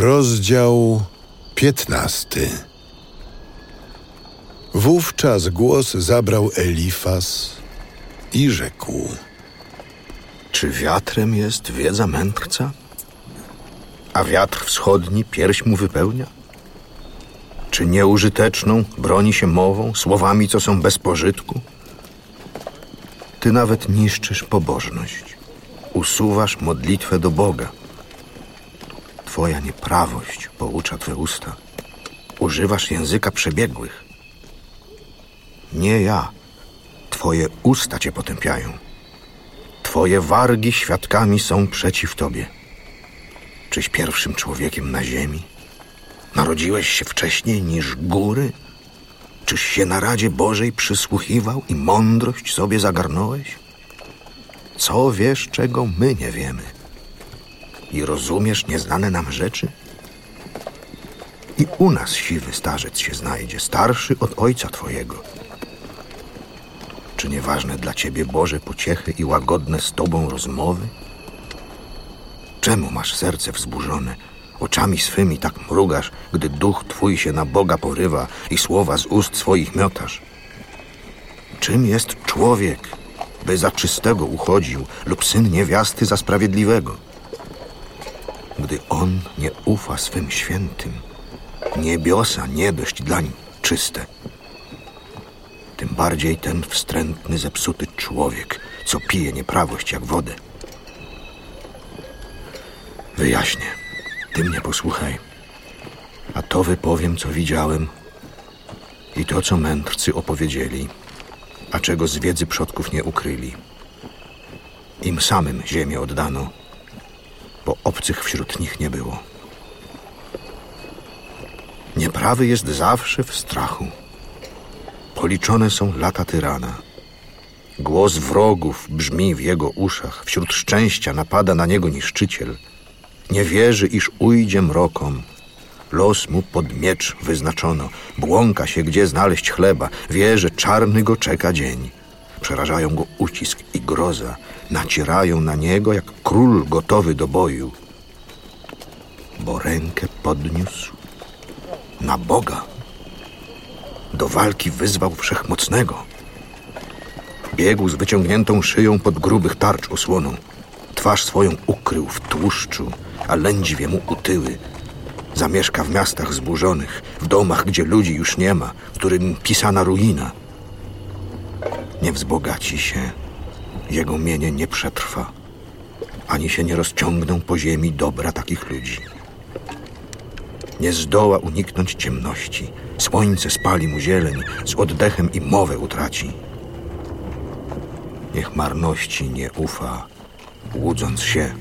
Rozdział piętnasty. Wówczas głos zabrał Elifas i rzekł: Czy wiatrem jest wiedza mędrca? A wiatr wschodni pierś mu wypełnia? Czy nieużyteczną broni się mową, słowami, co są bez pożytku? Ty nawet niszczysz pobożność, usuwasz modlitwę do Boga. Twoja nieprawość poucza Twe usta. Używasz języka przebiegłych. Nie ja. Twoje usta Cię potępiają. Twoje wargi świadkami są przeciw Tobie. Czyś pierwszym człowiekiem na ziemi? Narodziłeś się wcześniej niż góry? Czyś się na Radzie Bożej przysłuchiwał i mądrość sobie zagarnąłeś? Co wiesz, czego my nie wiemy? I rozumiesz nieznane nam rzeczy? I u nas siwy starzec się znajdzie, starszy od ojca twojego. Czy nieważne dla ciebie Boże pociechy i łagodne z tobą rozmowy? Czemu masz serce wzburzone? Oczami swymi tak mrugasz, gdy duch twój się na Boga porywa i słowa z ust swoich miotasz. Czym jest człowiek, by za czystego uchodził, lub syn niewiasty za sprawiedliwego? Gdy on nie ufa swym świętym, niebiosa nie dość dlań czyste. Tym bardziej ten wstrętny, zepsuty człowiek, co pije nieprawość jak wodę. Wyjaśnię. Ty mnie posłuchaj. A to wypowiem, co widziałem i to, co mędrcy opowiedzieli, a czego z wiedzy przodków nie ukryli. Im samym ziemię oddano, obcych wśród nich nie było. Nieprawy jest zawsze w strachu. Policzone są lata tyrana. Głos wrogów brzmi w jego uszach, wśród szczęścia napada na niego niszczyciel – nie wierzy, iż ujdzie mrokom. Los mu pod miecz wyznaczono. Błąka się, gdzie znaleźć chleba. Wie, że czarny go czeka dzień. Przerażają go ucisk i groza. Nacierają na niego jak król gotowy do boju. Bo rękę podniósł na Boga. Do walki wyzwał wszechmocnego. Biegł z wyciągniętą szyją pod grubych tarcz osłoną. Twarz swoją ukrył w tłuszczu a lędźwie mu utyły. Zamieszka w miastach zburzonych, w domach, gdzie ludzi już nie ma, w którym pisana ruina. Nie wzbogaci się, jego mienie nie przetrwa, ani się nie rozciągną po ziemi dobra takich ludzi. Nie zdoła uniknąć ciemności, słońce spali mu zieleń, z oddechem i mowę utraci. Niech marności nie ufa, łudząc się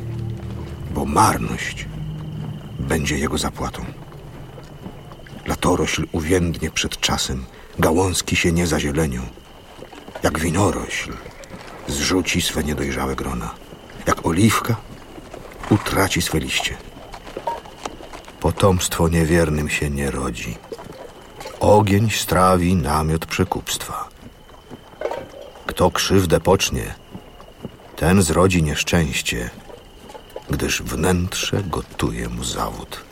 bo marność będzie jego zapłatą. Latorośl uwiędnie przed czasem, gałązki się nie zazielenią. Jak winorośl zrzuci swe niedojrzałe grona. Jak oliwka utraci swe liście. Potomstwo niewiernym się nie rodzi. Ogień strawi namiot przekupstwa. Kto krzywdę pocznie, ten zrodzi nieszczęście gdyż wnętrze gotuje mu zawód.